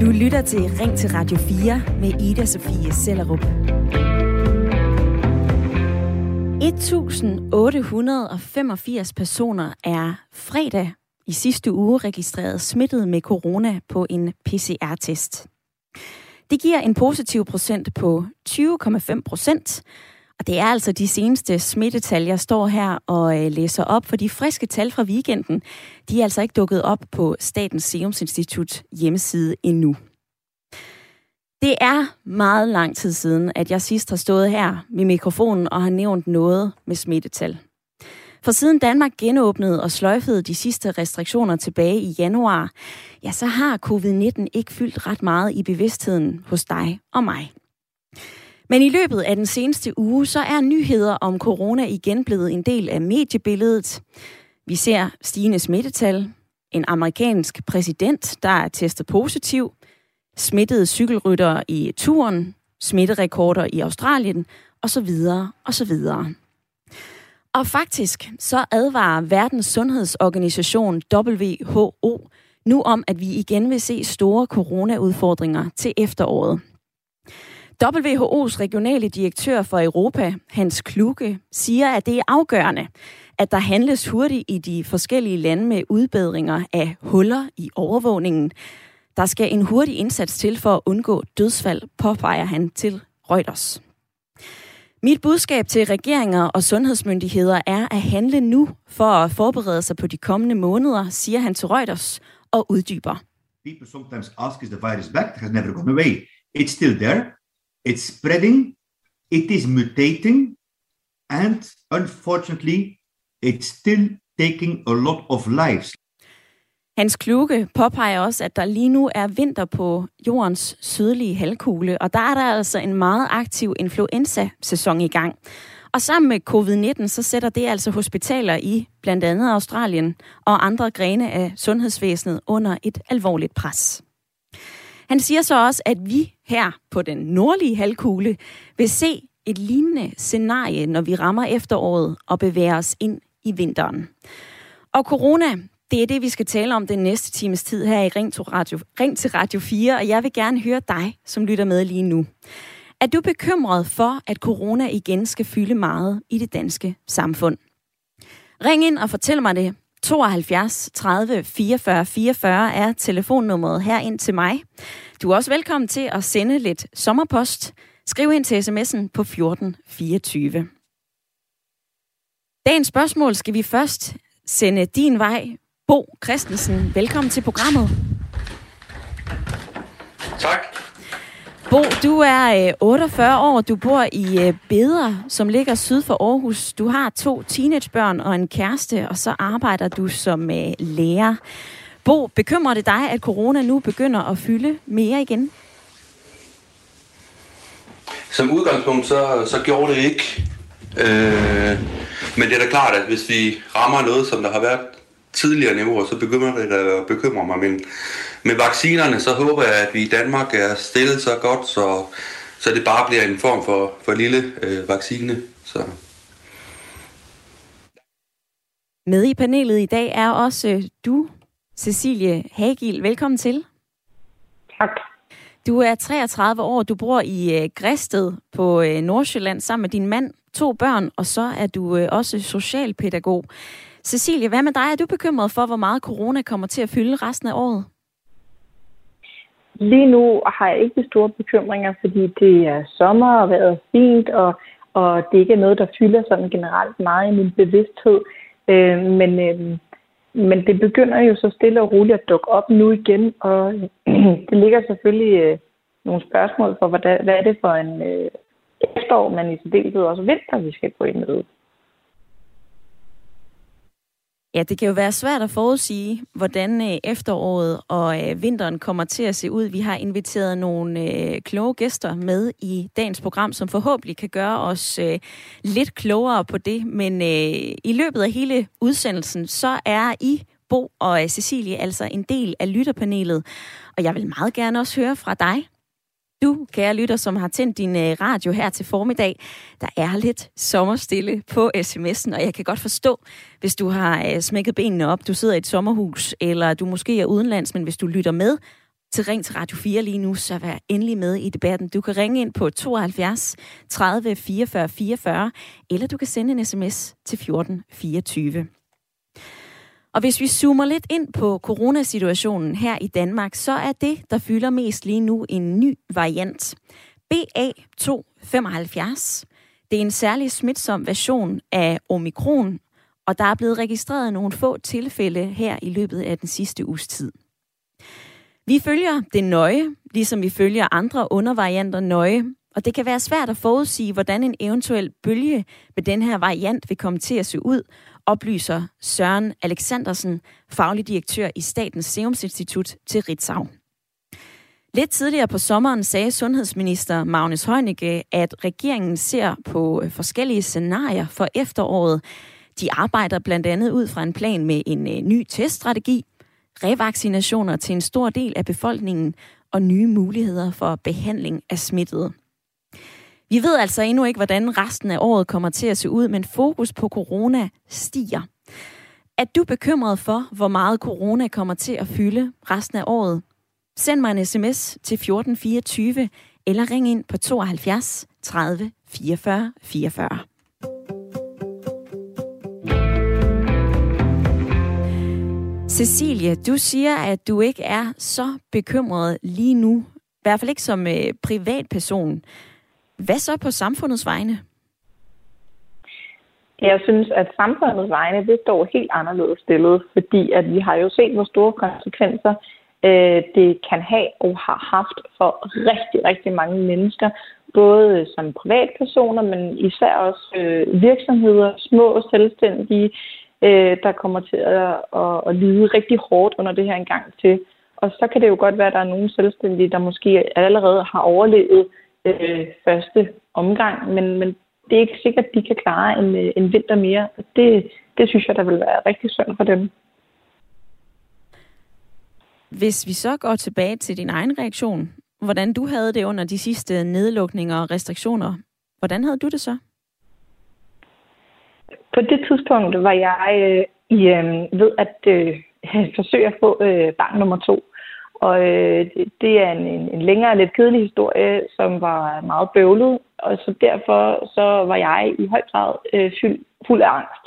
Du lytter til Ring til Radio 4 med Ida Sofie Sellerup. 1885 personer er fredag i sidste uge registreret smittet med corona på en PCR-test. Det giver en positiv procent på 20,5 procent, og det er altså de seneste smittetal, jeg står her og øh, læser op, for de friske tal fra weekenden, de er altså ikke dukket op på Statens Serum Institut hjemmeside endnu. Det er meget lang tid siden, at jeg sidst har stået her med mikrofonen og har nævnt noget med smittetal. For siden Danmark genåbnede og sløjfede de sidste restriktioner tilbage i januar, ja, så har covid-19 ikke fyldt ret meget i bevidstheden hos dig og mig. Men i løbet af den seneste uge, så er nyheder om corona igen blevet en del af mediebilledet. Vi ser stigende smittetal, en amerikansk præsident, der er testet positiv, smittede cykelryttere i turen, smitterekorder i Australien, osv. osv. Og faktisk så advarer Verdens Sundhedsorganisation WHO nu om, at vi igen vil se store coronaudfordringer til efteråret. WHO's regionale direktør for Europa, Hans Kluge, siger, at det er afgørende, at der handles hurtigt i de forskellige lande med udbedringer af huller i overvågningen. Der skal en hurtig indsats til for at undgå dødsfald, påpeger han til Reuters. Mit budskab til regeringer og sundhedsmyndigheder er at handle nu for at forberede sig på de kommende måneder, siger han til Reuters og uddyber. People sometimes ask, is the virus back? It has never gone away. It's still there. It's spreading. It is mutating. And unfortunately, it's still taking a lot of lives. Hans Kluge påpeger også, at der lige nu er vinter på jordens sydlige halvkugle, og der er der altså en meget aktiv influenza-sæson i gang. Og sammen med covid-19, så sætter det altså hospitaler i blandt andet Australien og andre grene af sundhedsvæsenet under et alvorligt pres. Han siger så også, at vi her på den nordlige halvkugle vil se et lignende scenarie, når vi rammer efteråret og bevæger os ind i vinteren. Og corona, det er det, vi skal tale om den næste times tid her i Ring til, Radio, Ring til Radio 4, og jeg vil gerne høre dig, som lytter med lige nu. Er du bekymret for, at corona igen skal fylde meget i det danske samfund? Ring ind og fortæl mig det. 72 30 44 44 er telefonnummeret her ind til mig. Du er også velkommen til at sende lidt sommerpost. Skriv ind til sms'en på 1424. Dagens spørgsmål skal vi først sende din vej Bo Christensen, velkommen til programmet. Tak. Bo, du er øh, 48 år, du bor i øh, Beder, som ligger syd for Aarhus. Du har to teenagebørn og en kæreste, og så arbejder du som øh, lærer. Bo, bekymrer det dig, at corona nu begynder at fylde mere igen? Som udgangspunkt, så, så gjorde det ikke. Øh, men det er da klart, at hvis vi rammer noget, som der har været tidligere niveauer, så begynder det at bekymre mig. Men med vaccinerne, så håber jeg, at vi i Danmark er stillet så godt, så, så det bare bliver en form for, for lille øh, vaccine. Så. Med i panelet i dag er også du, Cecilie Hagil. Velkommen til. Tak. Du er 33 år, du bor i øh, Græsted på øh, Nordsjælland sammen med din mand, to børn, og så er du øh, også socialpædagog. Cecilie, hvad med dig? Er du bekymret for, hvor meget corona kommer til at fylde resten af året? Lige nu har jeg ikke de store bekymringer, fordi det er sommer og vejret er fint, og, og det ikke er noget, der fylder sådan generelt meget i min bevidsthed. Øh, men, øh, men det begynder jo så stille og roligt at dukke op nu igen, og det ligger selvfølgelig øh, nogle spørgsmål for, hvad, hvad er det for en øh, efterår, men i særdeleshed også vinter, vi skal gå ind med. Ja, det kan jo være svært at forudsige, hvordan øh, efteråret og øh, vinteren kommer til at se ud. Vi har inviteret nogle øh, kloge gæster med i dagens program, som forhåbentlig kan gøre os lidt klogere på det. Men i løbet af hele udsendelsen, så er I, Bo og Cecilie, altså en del af lytterpanelet. Og jeg vil meget gerne også høre fra dig. Du, kære lytter, som har tændt din øh, radio her til formiddag, der er lidt sommerstille på sms'en, og jeg kan godt forstå, hvis du har øh, smækket benene op, du sidder i et sommerhus, eller du måske er udenlands, men hvis du lytter med til Ring til Radio 4 lige nu, så vær endelig med i debatten. Du kan ringe ind på 72 30 44 44, eller du kan sende en sms til 14 24. Og hvis vi zoomer lidt ind på coronasituationen her i Danmark, så er det, der fylder mest lige nu, en ny variant. BA275. Det er en særlig smitsom version af omikron, og der er blevet registreret nogle få tilfælde her i løbet af den sidste uges tid. Vi følger det nøje, ligesom vi følger andre undervarianter nøje, og det kan være svært at forudsige, hvordan en eventuel bølge med den her variant vil komme til at se ud, oplyser Søren Alexandersen, faglig direktør i Statens Serum Institut til Ritzau. Lidt tidligere på sommeren sagde sundhedsminister Magnus Heunicke, at regeringen ser på øh, forskellige scenarier for efteråret. De arbejder blandt andet ud fra en plan med en øh, ny teststrategi, revaccinationer til en stor del af befolkningen og nye muligheder for behandling af smittede. Vi ved altså endnu ikke, hvordan resten af året kommer til at se ud, men fokus på corona stiger. Er du bekymret for, hvor meget corona kommer til at fylde resten af året? Send mig en sms til 1424 eller ring ind på 72 30 44 44. Cecilie, du siger, at du ikke er så bekymret lige nu. I hvert fald ikke som øh, privatperson. Hvad så på samfundets vegne? Jeg synes, at samfundets vegne, det står helt anderledes stillet, fordi at vi har jo set, hvor store konsekvenser øh, det kan have og har haft for rigtig, rigtig mange mennesker, både som privatpersoner, men især også øh, virksomheder, små selvstændige, øh, der kommer til at, at, at lide rigtig hårdt under det her engang til. Og så kan det jo godt være, at der er nogle selvstændige, der måske allerede har overlevet øh, første omgang, men, men det er ikke sikkert, at de kan klare en, øh, en vinter mere. Det, det synes jeg, der vil være rigtig synd for dem. Hvis vi så går tilbage til din egen reaktion, hvordan du havde det under de sidste nedlukninger og restriktioner, hvordan havde du det så? På det tidspunkt var jeg øh, i, øh, ved at øh, forsøge at få øh, barn nummer to. Og øh, det er en, en, en længere, lidt kedelig historie, som var meget bøvlet. Og så derfor så var jeg i høj grad øh, fuld, fuld af angst.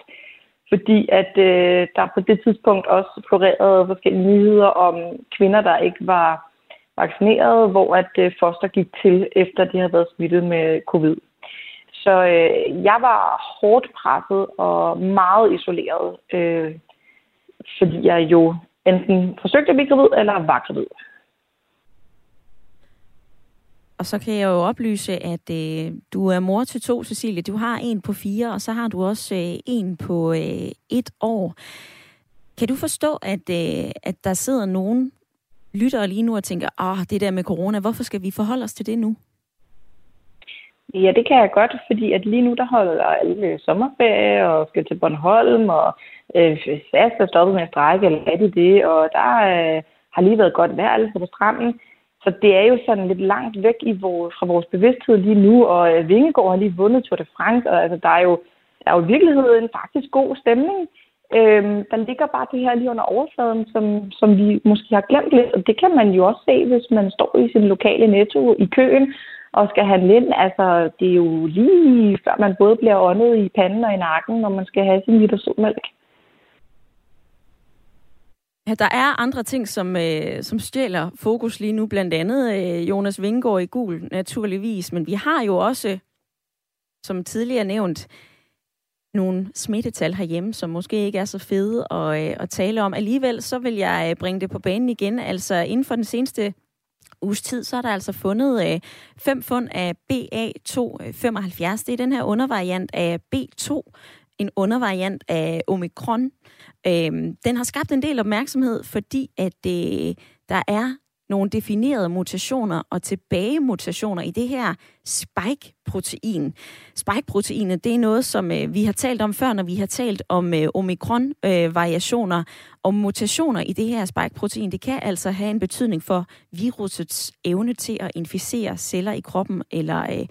Fordi at øh, der på det tidspunkt også florerede forskellige nyheder om kvinder, der ikke var vaccineret, hvor at øh, foster gik til, efter de havde været smittet med covid. Så øh, jeg var hårdt presset og meget isoleret, øh, fordi jeg jo enten forsøgte at blive gravid, eller var gravid. Og så kan jeg jo oplyse, at øh, du er mor til to, Cecilie. Du har en på fire, og så har du også øh, en på øh, et år. Kan du forstå, at, øh, at der sidder nogen lyttere lige nu og tænker, ah, det der med corona, hvorfor skal vi forholde os til det nu? Ja, det kan jeg godt, fordi at lige nu der holder alle sommerferie og skal til Bornholm, og øh, SAS er stoppet med at strække, eller er det det, og der øh, har lige været godt vejr altså på stranden. Så det er jo sådan lidt langt væk i vores, fra vores bevidsthed lige nu, og øh, Vingegaard har lige vundet Tour de France, og altså, der er jo der er jo i virkeligheden faktisk god stemning. Øhm, der ligger bare det her lige under overfladen, som, som vi måske har glemt lidt, og det kan man jo også se, hvis man står i sin lokale netto i køen og skal handle ind. Altså, det er jo lige før man både bliver åndet i panden og i nakken, når man skal have sin liter sodmælk. Ja, der er andre ting, som, øh, som stjæler fokus lige nu, blandt andet øh, Jonas Vingård i gul, naturligvis, men vi har jo også, som tidligere nævnt, nogle smittetal herhjemme, som måske ikke er så fede at, øh, at tale om. Alligevel så vil jeg øh, bringe det på banen igen. Altså inden for den seneste uges tid, så er der altså fundet øh, fem fund af BA275. Det er den her undervariant af B2, en undervariant af omikron. Øh, den har skabt en del opmærksomhed, fordi at øh, der er nogle definerede mutationer og tilbagemutationer i det her spike-protein. Spike-proteinet, det er noget, som øh, vi har talt om før, når vi har talt om øh, omikron-variationer. Øh, og mutationer i det her spike-protein, det kan altså have en betydning for virusets evne til at inficere celler i kroppen eller øh,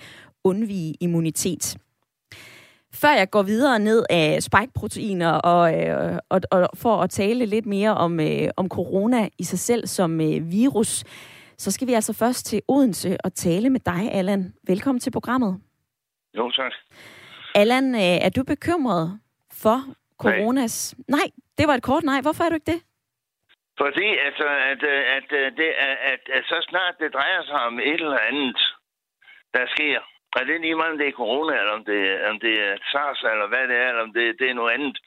undvige immunitet. Før jeg går videre ned af spike-proteiner og, øh, og, og for at tale lidt mere om, øh, om corona i sig selv som øh, virus, så skal vi altså først til Odense og tale med dig, Allan. Velkommen til programmet. Jo, tak. Allan, øh, er du bekymret for coronas... Nej. nej, det var et kort nej. Hvorfor er du ikke det? Fordi altså, at, at, at, det, at, at, at så snart det drejer sig om et eller andet, der sker, og det er lige meget, om det er corona, eller om det, om det er SARS, eller hvad det er, eller om det, det er noget andet.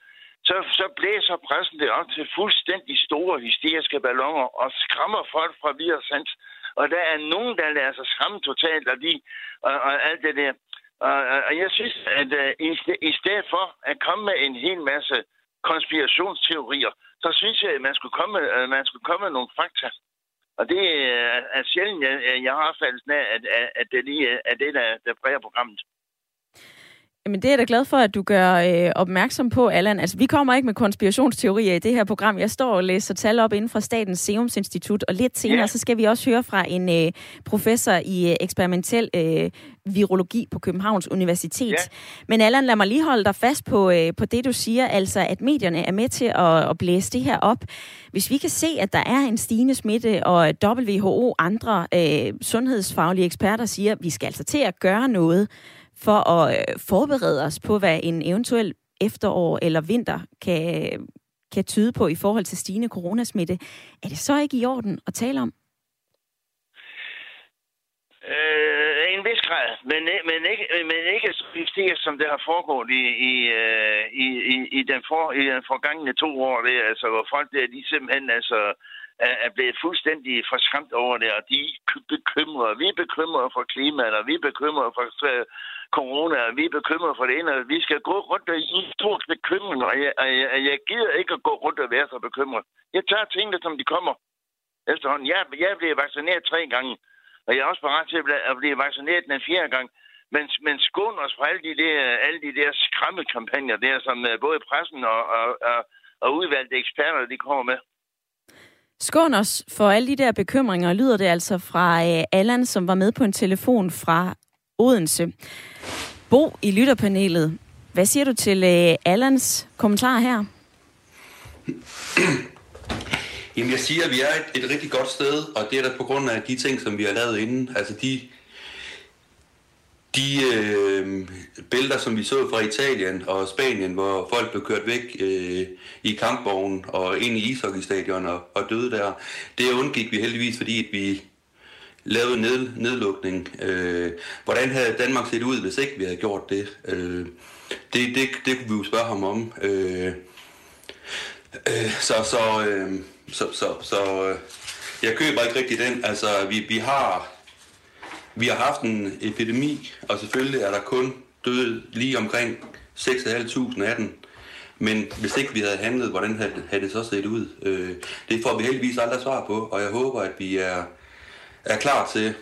Så, så blæser pressen det op til fuldstændig store hysteriske ballonger og skræmmer folk fra virus Og der er nogen, der lader sig skræmme totalt af de, og, og alt det der. Og, og jeg synes, at uh, i, i stedet for at komme med en hel masse konspirationsteorier, så synes jeg, at man skulle komme, uh, man skulle komme med nogle fakta. Og det er sjældent, jeg, jeg har opfattelsen af, at, at det lige er det, der, der præger programmet. Jamen, det er jeg da glad for, at du gør øh, opmærksom på, Allan. Altså, vi kommer ikke med konspirationsteorier i det her program. Jeg står og læser tal op inden fra Statens Serum Institut, og lidt senere, ja. så skal vi også høre fra en øh, professor i øh, eksperimentel øh, virologi på Københavns Universitet. Ja. Men Allan, lad mig lige holde dig fast på, øh, på det, du siger, altså at medierne er med til at, at blæse det her op. Hvis vi kan se, at der er en stigende smitte, og WHO andre øh, sundhedsfaglige eksperter siger, at vi skal altså til at gøre noget, for at øh, forberede os på, hvad en eventuel efterår eller vinter kan, kan tyde på i forhold til stigende coronasmitte. Er det så ikke i orden at tale om? Øh, en vis grad, men, men, ikke, men ikke så hysterisk, som det har foregået i, øh, i, i, i, den, for, i den forgangne to år, det, altså, hvor folk der, de simpelthen altså, er blevet fuldstændig forskræmt over det, og de er bekymrede. Vi er bekymrede for klimaet, og vi er bekymrede for corona, og vi er bekymrede for det ene, og vi skal gå rundt i stor bekymring, og jeg, og jeg, jeg gider ikke at gå rundt og være så bekymret. Jeg tager tingene, som de kommer efterhånden. Jeg, jeg blev vaccineret tre gange, og jeg er også parat til at blive vaccineret den fjerde gang. Men, men skån os fra alle de der, alle de der skræmmekampagner der, som øh, både pressen og, og, og, og udvalgte eksperter, de kommer med. Skån os for alle de der bekymringer, lyder det altså fra øh, Allan, som var med på en telefon fra Odense. Bo i lytterpanelet, hvad siger du til øh, Allans kommentar her? Jamen jeg siger, at vi er et, et rigtig godt sted, og det er der på grund af de ting, som vi har lavet inden. Altså de, de øh, billeder, som vi så fra Italien og Spanien, hvor folk blev kørt væk øh, i kampvognen og ind i ishockeystadion og, og døde der, det undgik vi heldigvis, fordi at vi lavede ned, nedlukning. Øh, hvordan havde Danmark set ud, hvis ikke vi havde gjort det? Øh, det, det, det kunne vi jo spørge ham om. Øh, øh, så så, øh, så, så, så øh, jeg køber ikke rigtig den. Altså, vi, vi har vi har haft en epidemi, og selvfølgelig er der kun døde lige omkring 6.500 af den. Men hvis ikke vi havde handlet, hvordan havde, havde det så set ud? Øh, det får vi heldigvis aldrig svar på, og jeg håber, at vi er er klar til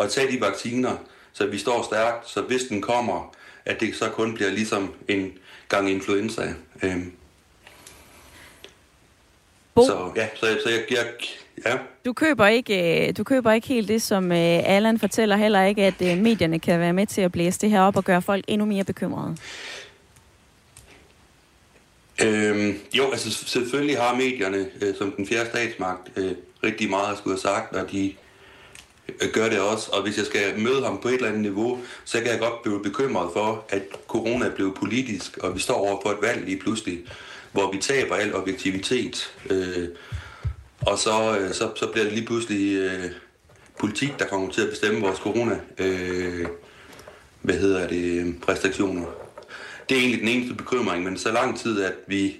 at tage de vacciner, så vi står stærkt, så hvis den kommer, at det så kun bliver ligesom en gang influenza. Øhm. Bo, så ja, så, så jeg, jeg ja. Du køber ikke, øh, du køber ikke helt det, som øh, Allan fortæller heller ikke, at øh, medierne kan være med til at blæse det her op og gøre folk endnu mere bekymrede. Øhm, jo, altså selvfølgelig har medierne øh, som den fjerde statsmagt øh, rigtig meget at skulle have sagt, og de gør det også. Og hvis jeg skal møde ham på et eller andet niveau, så kan jeg godt blive bekymret for, at corona er blevet politisk, og vi står over for et valg lige pludselig, hvor vi taber al objektivitet. Øh, og så, øh, så, så bliver det lige pludselig øh, politik, der kommer til at bestemme vores corona. Øh, hvad hedder det? Øh, restriktioner. Det er egentlig den eneste bekymring, men så lang tid, at vi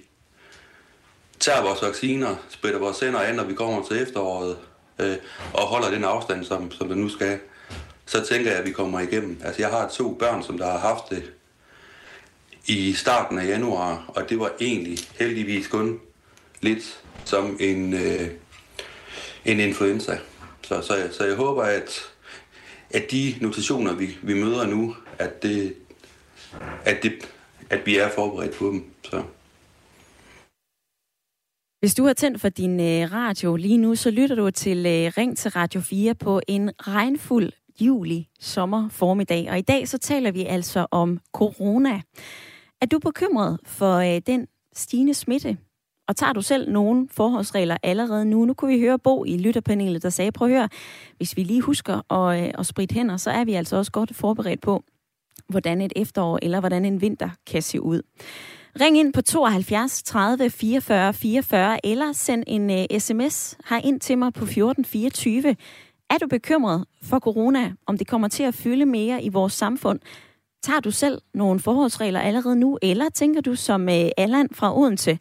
tager vores vacciner, spætter vores hænder an, når vi kommer til efteråret, øh, og holder den afstand, som, som det nu skal, så tænker jeg, at vi kommer igennem. Altså, jeg har to børn, som der har haft det i starten af januar, og det var egentlig heldigvis kun lidt som en, øh, en influenza. Så, så, så jeg håber, at, at de notationer, vi, vi møder nu, at, det, at, det, at vi er forberedt på dem. Så. Hvis du har tændt for din øh, radio lige nu, så lytter du til øh, Ring til Radio 4 på en regnfuld juli sommer formiddag. Og i dag så taler vi altså om corona. Er du bekymret for øh, den stigende smitte? Og tager du selv nogle forholdsregler allerede nu? Nu kunne vi høre Bo i lytterpanelet, der sagde, prøv at høre, hvis vi lige husker at, øh, at spritte hænder, så er vi altså også godt forberedt på, hvordan et efterår eller hvordan en vinter kan se ud. Ring ind på 72 30 44 44 eller send en øh, uh, sms her ind til mig på 1424. Er du bekymret for corona, om det kommer til at fylde mere i vores samfund? Tager du selv nogle forholdsregler allerede nu, eller tænker du som uh, Allan fra Odense,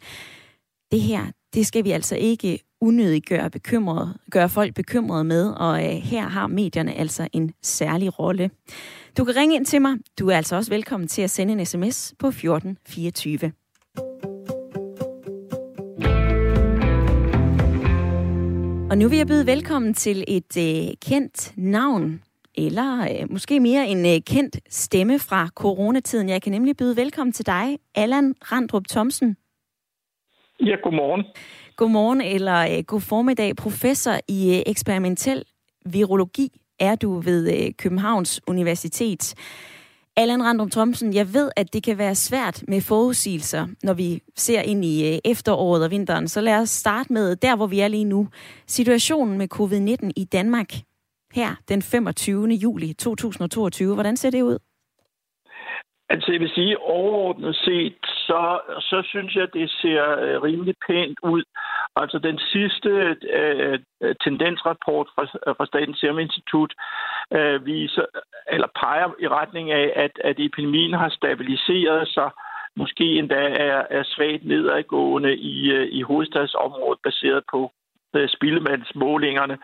det her, det skal vi altså ikke unødigt gøre, bekymret, gøre folk bekymrede med, og øh, her har medierne altså en særlig rolle. Du kan ringe ind til mig. Du er altså også velkommen til at sende en sms på 1424. Og nu vil jeg byde velkommen til et øh, kendt navn, eller øh, måske mere en øh, kendt stemme fra coronatiden. Jeg kan nemlig byde velkommen til dig, Allan Randrup Thomsen. Ja, godmorgen. Godmorgen eller øh, god formiddag, professor i øh, eksperimentel virologi er du ved øh, Københavns Universitet. Allan Randrum Thomsen, jeg ved, at det kan være svært med forudsigelser, når vi ser ind i øh, efteråret og vinteren. Så lad os starte med der, hvor vi er lige nu. Situationen med covid-19 i Danmark her den 25. juli 2022. Hvordan ser det ud? Altså jeg vil sige, overordnet set, så, så synes jeg, det ser øh, rimelig pænt ud. Altså den sidste øh, tendensrapport fra, fra Statens Serum Institut øh, viser, eller peger i retning af, at, at epidemien har stabiliseret sig, måske endda er, er svagt nedadgående i, øh, i hovedstadsområdet, baseret på øh, spildemandsmålingerne.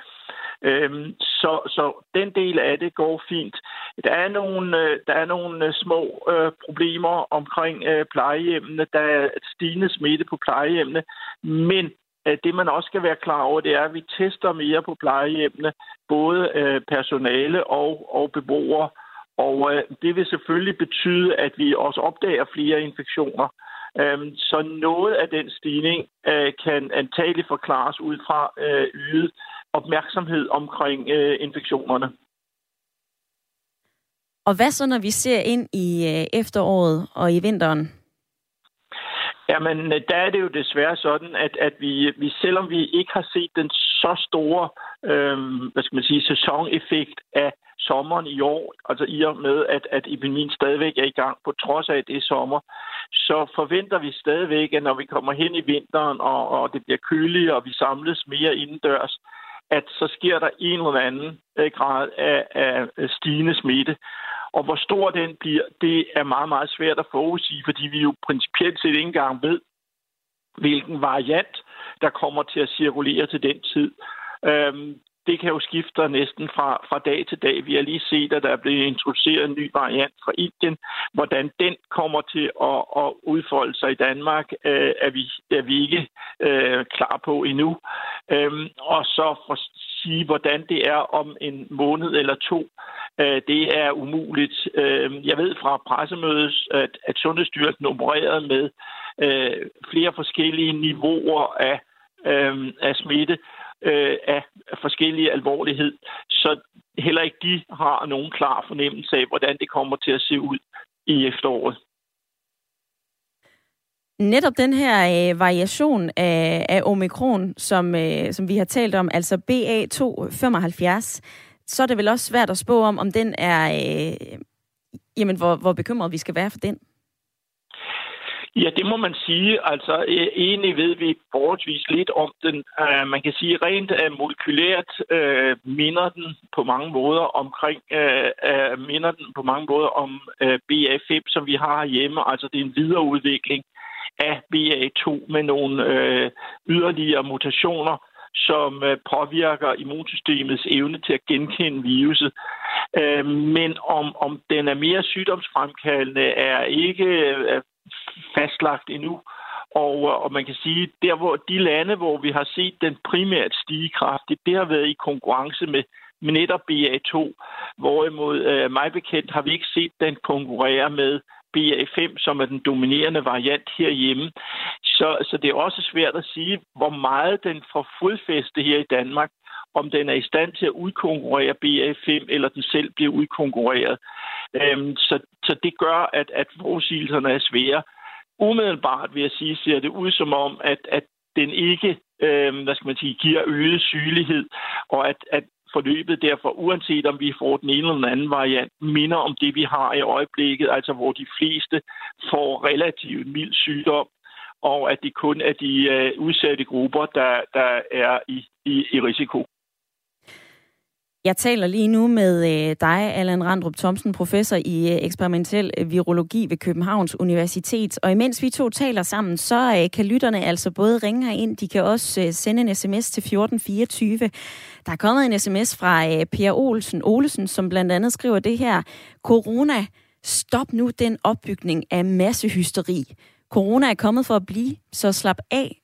Øhm, så, så den del af det går fint. Der er nogle, øh, der er nogle øh, små øh, problemer omkring øh, plejehjemmene. Der er stigende smitte på plejehjemmene, men øh, det man også skal være klar over, det er, at vi tester mere på plejehjemmene, både øh, personale og, og beboere. Og øh, det vil selvfølgelig betyde, at vi også opdager flere infektioner. Øhm, så noget af den stigning øh, kan antageligt forklares ud fra øh, ydet opmærksomhed omkring øh, infektionerne. Og hvad så, når vi ser ind i øh, efteråret og i vinteren? Jamen, der er det jo desværre sådan, at, at vi, vi, selvom vi ikke har set den så store øh, hvad skal man sige, sæsoneffekt af sommeren i år, altså i og med, at, at epidemien stadigvæk er i gang, på trods af, det er sommer, så forventer vi stadigvæk, at når vi kommer hen i vinteren, og, og det bliver køligere, og vi samles mere indendørs, at så sker der en eller anden øh, grad af, af stigende smitte. Og hvor stor den bliver, det er meget, meget svært at forudsige, fordi vi jo principielt set ikke engang ved, hvilken variant, der kommer til at cirkulere til den tid. Øhm, det kan jo skifte næsten fra, fra dag til dag. Vi har lige set, at der er blevet introduceret en ny variant fra Indien. Hvordan den kommer til at, at udfolde sig i Danmark, øh, er, vi, er vi ikke øh, klar på endnu. Øhm, og så for at sige, hvordan det er om en måned eller to, øh, det er umuligt. Øh, jeg ved fra pressemødet, at, at Sundhedsstyrelsen opererede med øh, flere forskellige niveauer af, øh, af smitte øh, af forskellige alvorlighed, så heller ikke de har nogen klar fornemmelse af, hvordan det kommer til at se ud i efteråret. Netop den her øh, variation af, af omikron, som, øh, som vi har talt om, altså BA275, så er det vel også svært at spå om, om den er, øh, jamen hvor, hvor bekymret vi skal være for den. Ja, det må man sige. Altså, øh, egentlig ved vi forholdsvis lidt om den. Uh, man kan sige, rent uh, molekylært uh, minder den på mange måder omkring, uh, uh, minder den på mange måder om uh, BA5, som vi har hjemme. Altså, det er en videreudvikling af BA2 med nogle uh, yderligere mutationer, som påvirker immunsystemets evne til at genkende viruset. Men om, om den er mere sygdomsfremkaldende, er ikke fastlagt endnu. Og, øh, og man kan sige, der hvor de lande, hvor vi har set den primært stige kraftigt, det har været i konkurrence med, med netop BA2. Hvorimod øh, mig bekendt har vi ikke set den konkurrere med BA5, som er den dominerende variant herhjemme. Så, så det er også svært at sige, hvor meget den får fodfæste her i Danmark, om den er i stand til at udkonkurrere BA5, eller den selv bliver udkonkurreret. Øhm, så, så det gør, at, at forudsigelserne er svære. Umiddelbart vil jeg sige, ser det ud som om, at, at den ikke øh, hvad skal man sige, giver øget sygelighed, og at, at forløbet derfor, uanset om vi får den ene eller den anden variant, minder om det, vi har i øjeblikket, altså hvor de fleste får relativt mild sygdom, og at det kun er de øh, udsatte grupper, der, der er i, i, i risiko. Jeg taler lige nu med øh, dig, Allan Randrup Thomsen, professor i øh, eksperimentel øh, virologi ved Københavns Universitet. Og imens vi to taler sammen, så kan lytterne altså både ringe herind, de kan også sende en sms til 1424. Der er kommet en sms fra Per Olsen Olesen, som blandt andet skriver det her. Corona, stop nu den opbygning af massehysteri. Corona er kommet for at blive, så slap af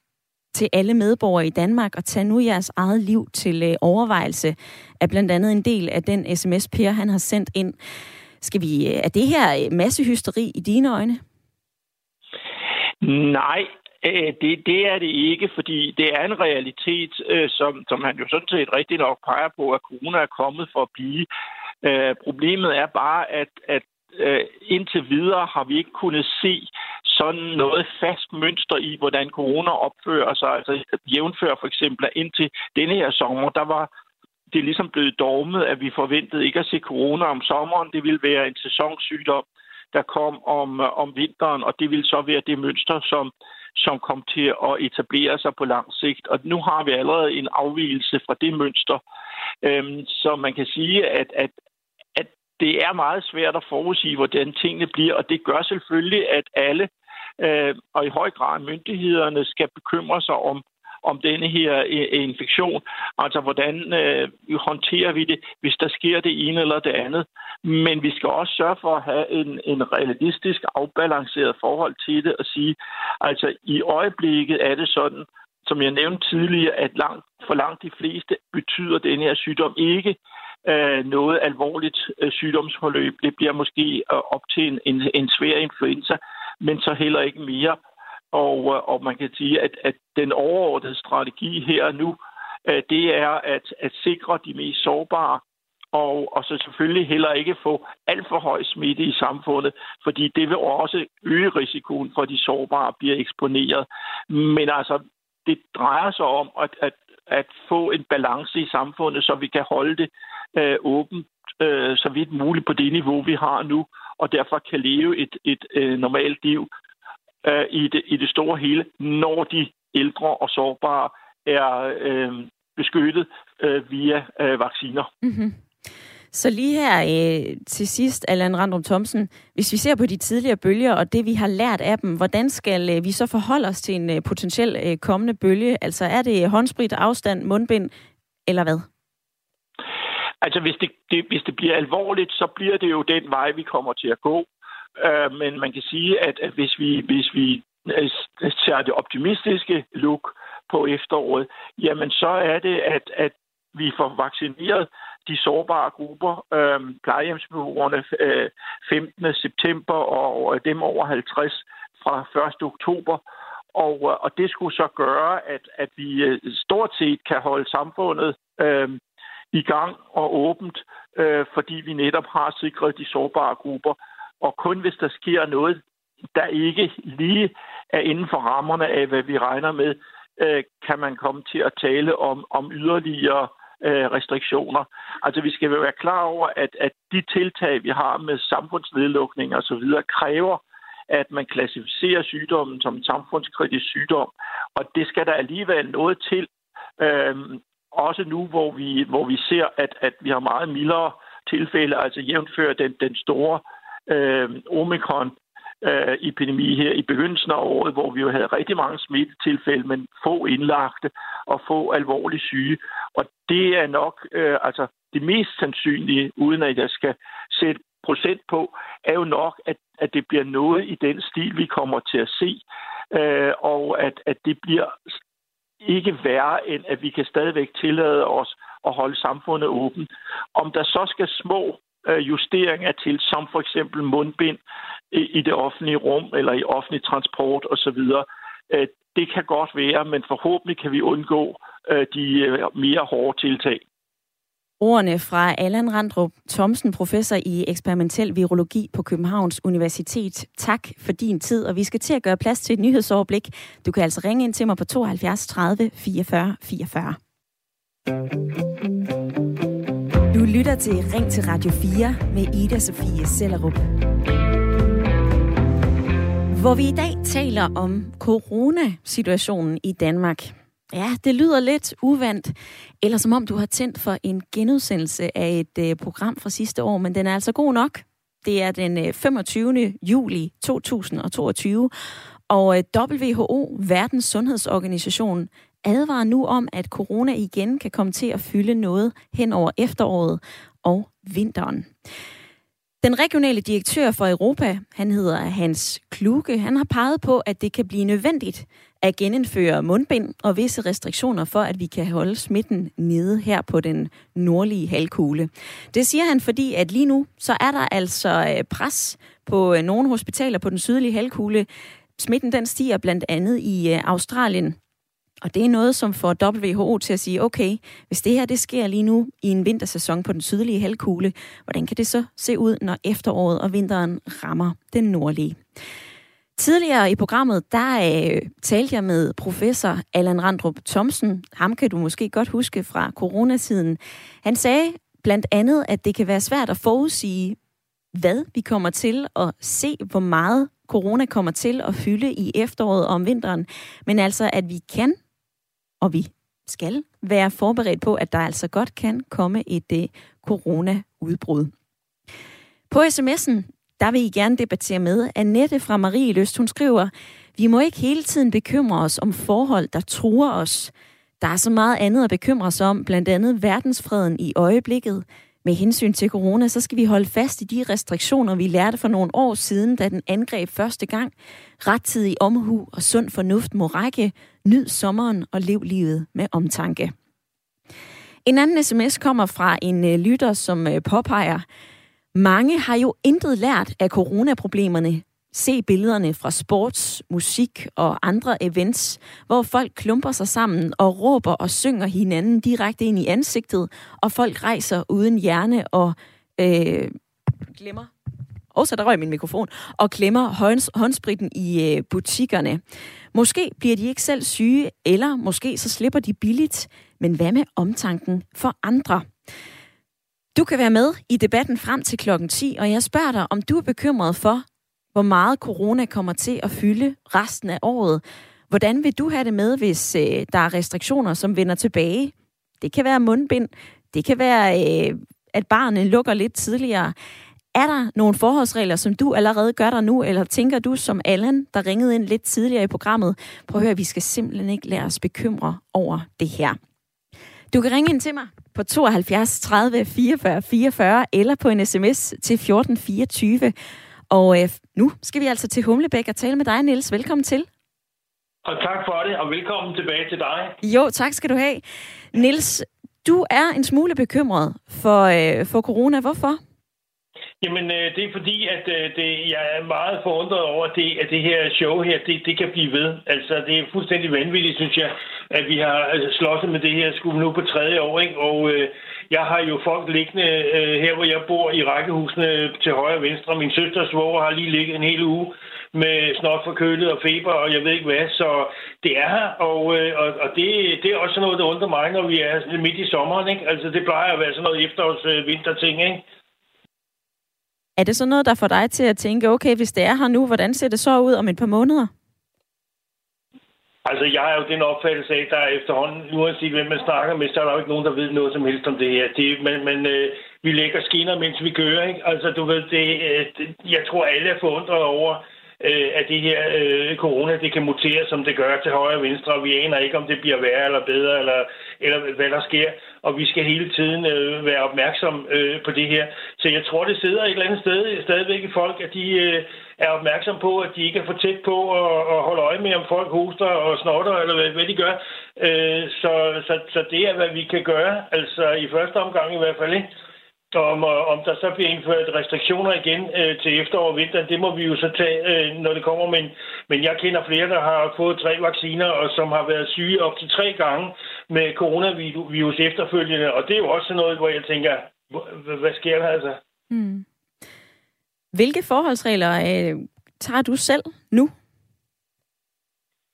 til alle medborgere i Danmark og tag nu jeres eget liv til øh, overvejelse, er blandt andet en del af den sms, Per han har sendt ind. Skal vi, øh, er det her øh, massehysteri i dine øjne? Nej, øh, det, det er det ikke, fordi det er en realitet, øh, som, som han jo sådan set rigtig nok peger på, at corona er kommet for at blive. Problemet er bare, at, at indtil videre har vi ikke kunnet se sådan noget fast mønster i, hvordan corona opfører sig. Altså jævnfør for eksempel, at indtil denne her sommer, der var det ligesom blevet dogmet, at vi forventede ikke at se corona om sommeren. Det ville være en sæsonsygdom, der kom om, om vinteren, og det ville så være det mønster, som, som kom til at etablere sig på lang sigt. Og nu har vi allerede en afvielse fra det mønster. Øhm, så man kan sige, at, at, at det er meget svært at forudsige, hvordan tingene bliver, og det gør selvfølgelig, at alle øh, og i høj grad myndighederne skal bekymre sig om, om denne her øh, infektion. Altså, hvordan øh, håndterer vi det, hvis der sker det ene eller det andet. Men vi skal også sørge for at have en, en realistisk, afbalanceret forhold til det og sige, altså i øjeblikket er det sådan, som jeg nævnte tidligere, at langt, for langt de fleste betyder denne her sygdom ikke øh, noget alvorligt øh, sygdomsforløb. Det bliver måske øh, op til en, en, en svær influenza, men så heller ikke mere. Og, øh, og man kan sige, at, at den overordnede strategi her og nu, øh, det er at, at sikre de mest sårbare, og, og så selvfølgelig heller ikke få alt for høj smitte i samfundet, fordi det vil også øge risikoen for, at de sårbare bliver eksponeret. Men altså, det drejer sig om at, at, at få en balance i samfundet, så vi kan holde det øh, åbent øh, så vidt muligt på det niveau, vi har nu, og derfor kan leve et, et øh, normalt liv øh, i, det, i det store hele, når de ældre og sårbare er øh, beskyttet øh, via øh, vacciner. Mm-hmm. Så lige her øh, til sidst, Allan Randrup Thomsen, hvis vi ser på de tidligere bølger og det, vi har lært af dem, hvordan skal øh, vi så forholde os til en øh, potentiel øh, kommende bølge? Altså er det håndsprit, afstand, mundbind eller hvad? Altså, hvis det, det, hvis det bliver alvorligt, så bliver det jo den vej, vi kommer til at gå. Øh, men man kan sige, at, at hvis vi, hvis vi øh, tager det optimistiske look på efteråret, jamen så er det, at, at vi får vaccineret de sårbare grupper, øh, plejehjemsbeboerne øh, 15. september og dem over 50 fra 1. oktober. Og, øh, og det skulle så gøre, at, at vi øh, stort set kan holde samfundet øh, i gang og åbent, øh, fordi vi netop har sikret de sårbare grupper. Og kun hvis der sker noget, der ikke lige er inden for rammerne af, hvad vi regner med, øh, kan man komme til at tale om, om yderligere øh, restriktioner. Altså vi skal være klar over, at, at de tiltag, vi har med samfundsnedlukning og så videre, kræver, at man klassificerer sygdommen som en samfundskritisk sygdom. Og det skal der alligevel noget til. Øhm, også nu, hvor vi, hvor vi ser, at, at vi har meget mildere tilfælde, altså jævnfør den, den store øh, omikron øh, epidemi her i begyndelsen af året, hvor vi jo havde rigtig mange smittetilfælde, men få indlagte og få alvorligt syge. Og det er nok øh, altså det mest sandsynlige, uden at jeg skal sætte procent på, er jo nok, at, at det bliver noget i den stil, vi kommer til at se. øh, og at, at det bliver ikke værre, end at vi kan stadigvæk tillade os at holde samfundet åbent. Om der så skal små øh, justeringer til, som for eksempel mundbind i det offentlige rum eller i offentlig transport osv., øh, det kan godt være, men forhåbentlig kan vi undgå øh, de mere hårde tiltag. Ordene fra Allan Randrup Thomsen, professor i eksperimentel virologi på Københavns Universitet. Tak for din tid, og vi skal til at gøre plads til et nyhedsoverblik. Du kan altså ringe ind til mig på 72 30 44 44. Du lytter til Ring til Radio 4 med Ida Sofie Sellerup. Hvor vi i dag taler om coronasituationen i Danmark. Ja, det lyder lidt uvandt, eller som om du har tændt for en genudsendelse af et øh, program fra sidste år, men den er altså god nok. Det er den øh, 25. Juli 2022, og øh, WHO, Verdens Sundhedsorganisation, advarer nu om, at corona igen kan komme til at fylde noget hen over efteråret og vinteren. Den regionale direktør for Europa, han hedder Hans Kluge, han har peget på, at det kan blive nødvendigt at genindføre mundbind og visse restriktioner for, at vi kan holde smitten nede her på den nordlige halvkugle. Det siger han, fordi at lige nu, så er der altså øh, pres på øh, nogle hospitaler på den sydlige halvkugle. Smitten den stiger blandt andet i øh, Australien, og det er noget, som får WHO til at sige, okay, hvis det her det sker lige nu i en vintersæson på den sydlige halvkugle, hvordan kan det så se ud, når efteråret og vinteren rammer den nordlige? Tidligere i programmet, der øh, talte jeg med professor Allan Randrup Thomsen. Ham kan du måske godt huske fra coronatiden. Han sagde blandt andet, at det kan være svært at forudsige, hvad vi kommer til at se, hvor meget corona kommer til at fylde i efteråret og om vinteren, men altså, at vi kan og vi skal være forberedt på, at der altså godt kan komme et uh, corona-udbrud. På sms'en, der vil I gerne debattere med. Annette fra Marie Løst, hun skriver, vi må ikke hele tiden bekymre os om forhold, der truer os. Der er så meget andet at bekymre sig om, blandt andet verdensfreden i øjeblikket. Med hensyn til corona, så skal vi holde fast i de restriktioner, vi lærte for nogle år siden, da den angreb første gang. Rettidig omhu og sund fornuft må række. Nyd sommeren og lev livet med omtanke. En anden sms kommer fra en øh, lytter, som øh, påpeger, mange har jo intet lært af coronaproblemerne. Se billederne fra sports, musik og andre events, hvor folk klumper sig sammen og råber og synger hinanden direkte ind i ansigtet, og folk rejser uden hjerne og øh, glemmer og så der røg min mikrofon, og klemmer hånds, håndspritten i øh, butikkerne. Måske bliver de ikke selv syge, eller måske så slipper de billigt. Men hvad med omtanken for andre? Du kan være med i debatten frem til klokken 10, og jeg spørger dig, om du er bekymret for, hvor meget corona kommer til at fylde resten af året. Hvordan vil du have det med, hvis øh, der er restriktioner, som vender tilbage? Det kan være mundbind, det kan være, øh, at barnet lukker lidt tidligere. Er der nogle forholdsregler, som du allerede gør der nu, eller tænker du som Allan, der ringede ind lidt tidligere i programmet, prøv at høre, vi skal simpelthen ikke lade os bekymre over det her. Du kan ringe ind til mig på 72 30 44 44 eller på en sms til 1424. Og øh, nu skal vi altså til Humlebæk og tale med dig, Niels. Velkommen til. Og tak for det, og velkommen tilbage til dig. Jo, tak skal du have. Niels, du er en smule bekymret for, øh, for corona. Hvorfor? Jamen, øh, det er fordi, at øh, det, jeg er meget forundret over, at det, at det her show her, det, det kan blive ved. Altså, det er fuldstændig vanvittigt, synes jeg, at vi har altså, slåsset med det her skue nu på tredje år, ikke? Og øh, jeg har jo folk liggende øh, her, hvor jeg bor i rækkehusene til højre og venstre. Min søsters svoger har lige ligget en hel uge med snot forkølet og feber, og jeg ved ikke hvad. Så det er her, og, øh, og, og det, det er også noget, der undrer mig, når vi er midt i sommeren. Ikke? Altså, det plejer at være sådan noget efterårs-vinterting, øh, ikke? Er det så noget, der får dig til at tænke, okay, hvis det er her nu, hvordan ser det så ud om et par måneder? Altså, jeg har jo den opfattelse af, at der er efterhånden, uanset hvem man snakker med, så er der jo ikke nogen, der ved noget som helst om det her. Det, men men øh, vi lægger skinner, mens vi kører, ikke? Altså, du ved, det, øh, jeg tror, alle er forundret over, øh, at det her øh, corona, det kan mutere, som det gør til højre og venstre, og vi aner ikke, om det bliver værre eller bedre, eller, eller hvad der sker. Og vi skal hele tiden øh, være opmærksom øh, på det her. Så jeg tror, det sidder et eller andet sted stadigvæk i folk, at de, øh, er opmærksom på, at de ikke er for tæt på og, og holde øje med, om folk hoster og snotter, eller hvad, hvad de gør. Øh, så, så, så det er, hvad vi kan gøre, altså i første omgang i hvert fald, ikke? Om, øh, om der så bliver indført restriktioner igen øh, til efterår og vinteren, det må vi jo så tage, øh, når det kommer. Men, men jeg kender flere, der har fået tre vacciner, og som har været syge op til tre gange med coronavirus efterfølgende. Og det er jo også noget, hvor jeg tænker, hvad sker der altså? Mm. Hvilke forholdsregler øh, tager du selv nu?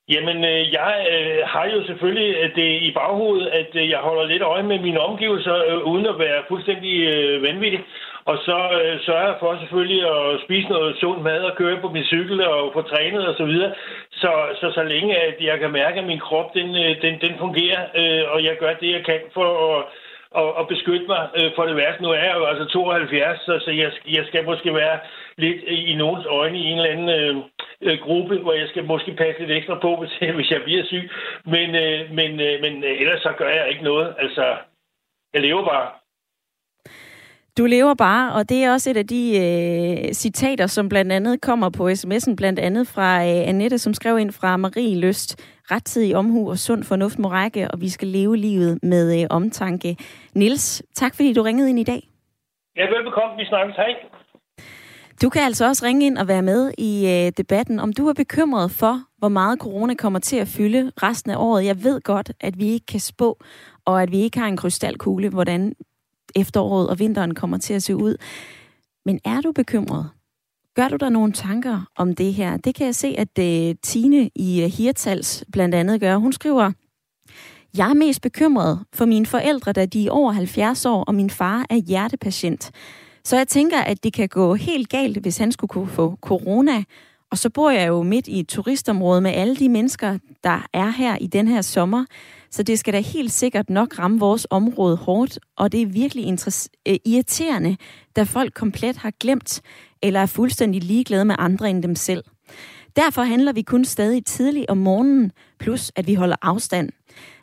Jamen, øh, jeg øh, har jo selvfølgelig øh, det i baghovedet, at øh, jeg holder lidt øje med mine omgivelser, øh, uden at være fuldstændig øh, vanvittig. Og så øh, sørger jeg for selvfølgelig at spise noget sund mad og køre på min cykel og få trænet osv. Så, videre. så, så så længe at jeg kan mærke, at min krop den, øh, den, den fungerer, øh, og jeg gør det, jeg kan for at og, og beskytte mig øh, for det værste. Nu er jeg jo altså 72, så, så jeg, jeg skal måske være lidt i nogens øjne i en eller anden øh, øh, gruppe, hvor jeg skal måske passe lidt ekstra på, hvis, hvis jeg bliver syg. Men, øh, men, øh, men øh, ellers så gør jeg ikke noget. Altså, jeg lever bare. Du lever bare, og det er også et af de øh, citater, som blandt andet kommer på sms'en, blandt andet fra øh, Annette, som skrev ind fra Marie Lyst. Rettidig omhu og sund fornuft må række, og vi skal leve livet med øh, omtanke. Nils, tak fordi du ringede ind i dag. Ja, velbekomme. Vi snakkes. Hej. Du kan altså også ringe ind og være med i øh, debatten, om du er bekymret for, hvor meget corona kommer til at fylde resten af året. Jeg ved godt, at vi ikke kan spå, og at vi ikke har en krystalkugle, hvordan efteråret og vinteren kommer til at se ud. Men er du bekymret? Gør du der nogle tanker om det her? Det kan jeg se, at øh, Tine i øh, Hirtals blandt andet gør. Hun skriver, jeg er mest bekymret for mine forældre, da de er over 70 år, og min far er hjertepatient. Så jeg tænker, at det kan gå helt galt, hvis han skulle kunne få corona. Og så bor jeg jo midt i et turistområde med alle de mennesker, der er her i den her sommer. Så det skal da helt sikkert nok ramme vores område hårdt, og det er virkelig øh, irriterende, da folk komplet har glemt eller er fuldstændig ligeglade med andre end dem selv. Derfor handler vi kun stadig tidligt om morgenen, plus at vi holder afstand.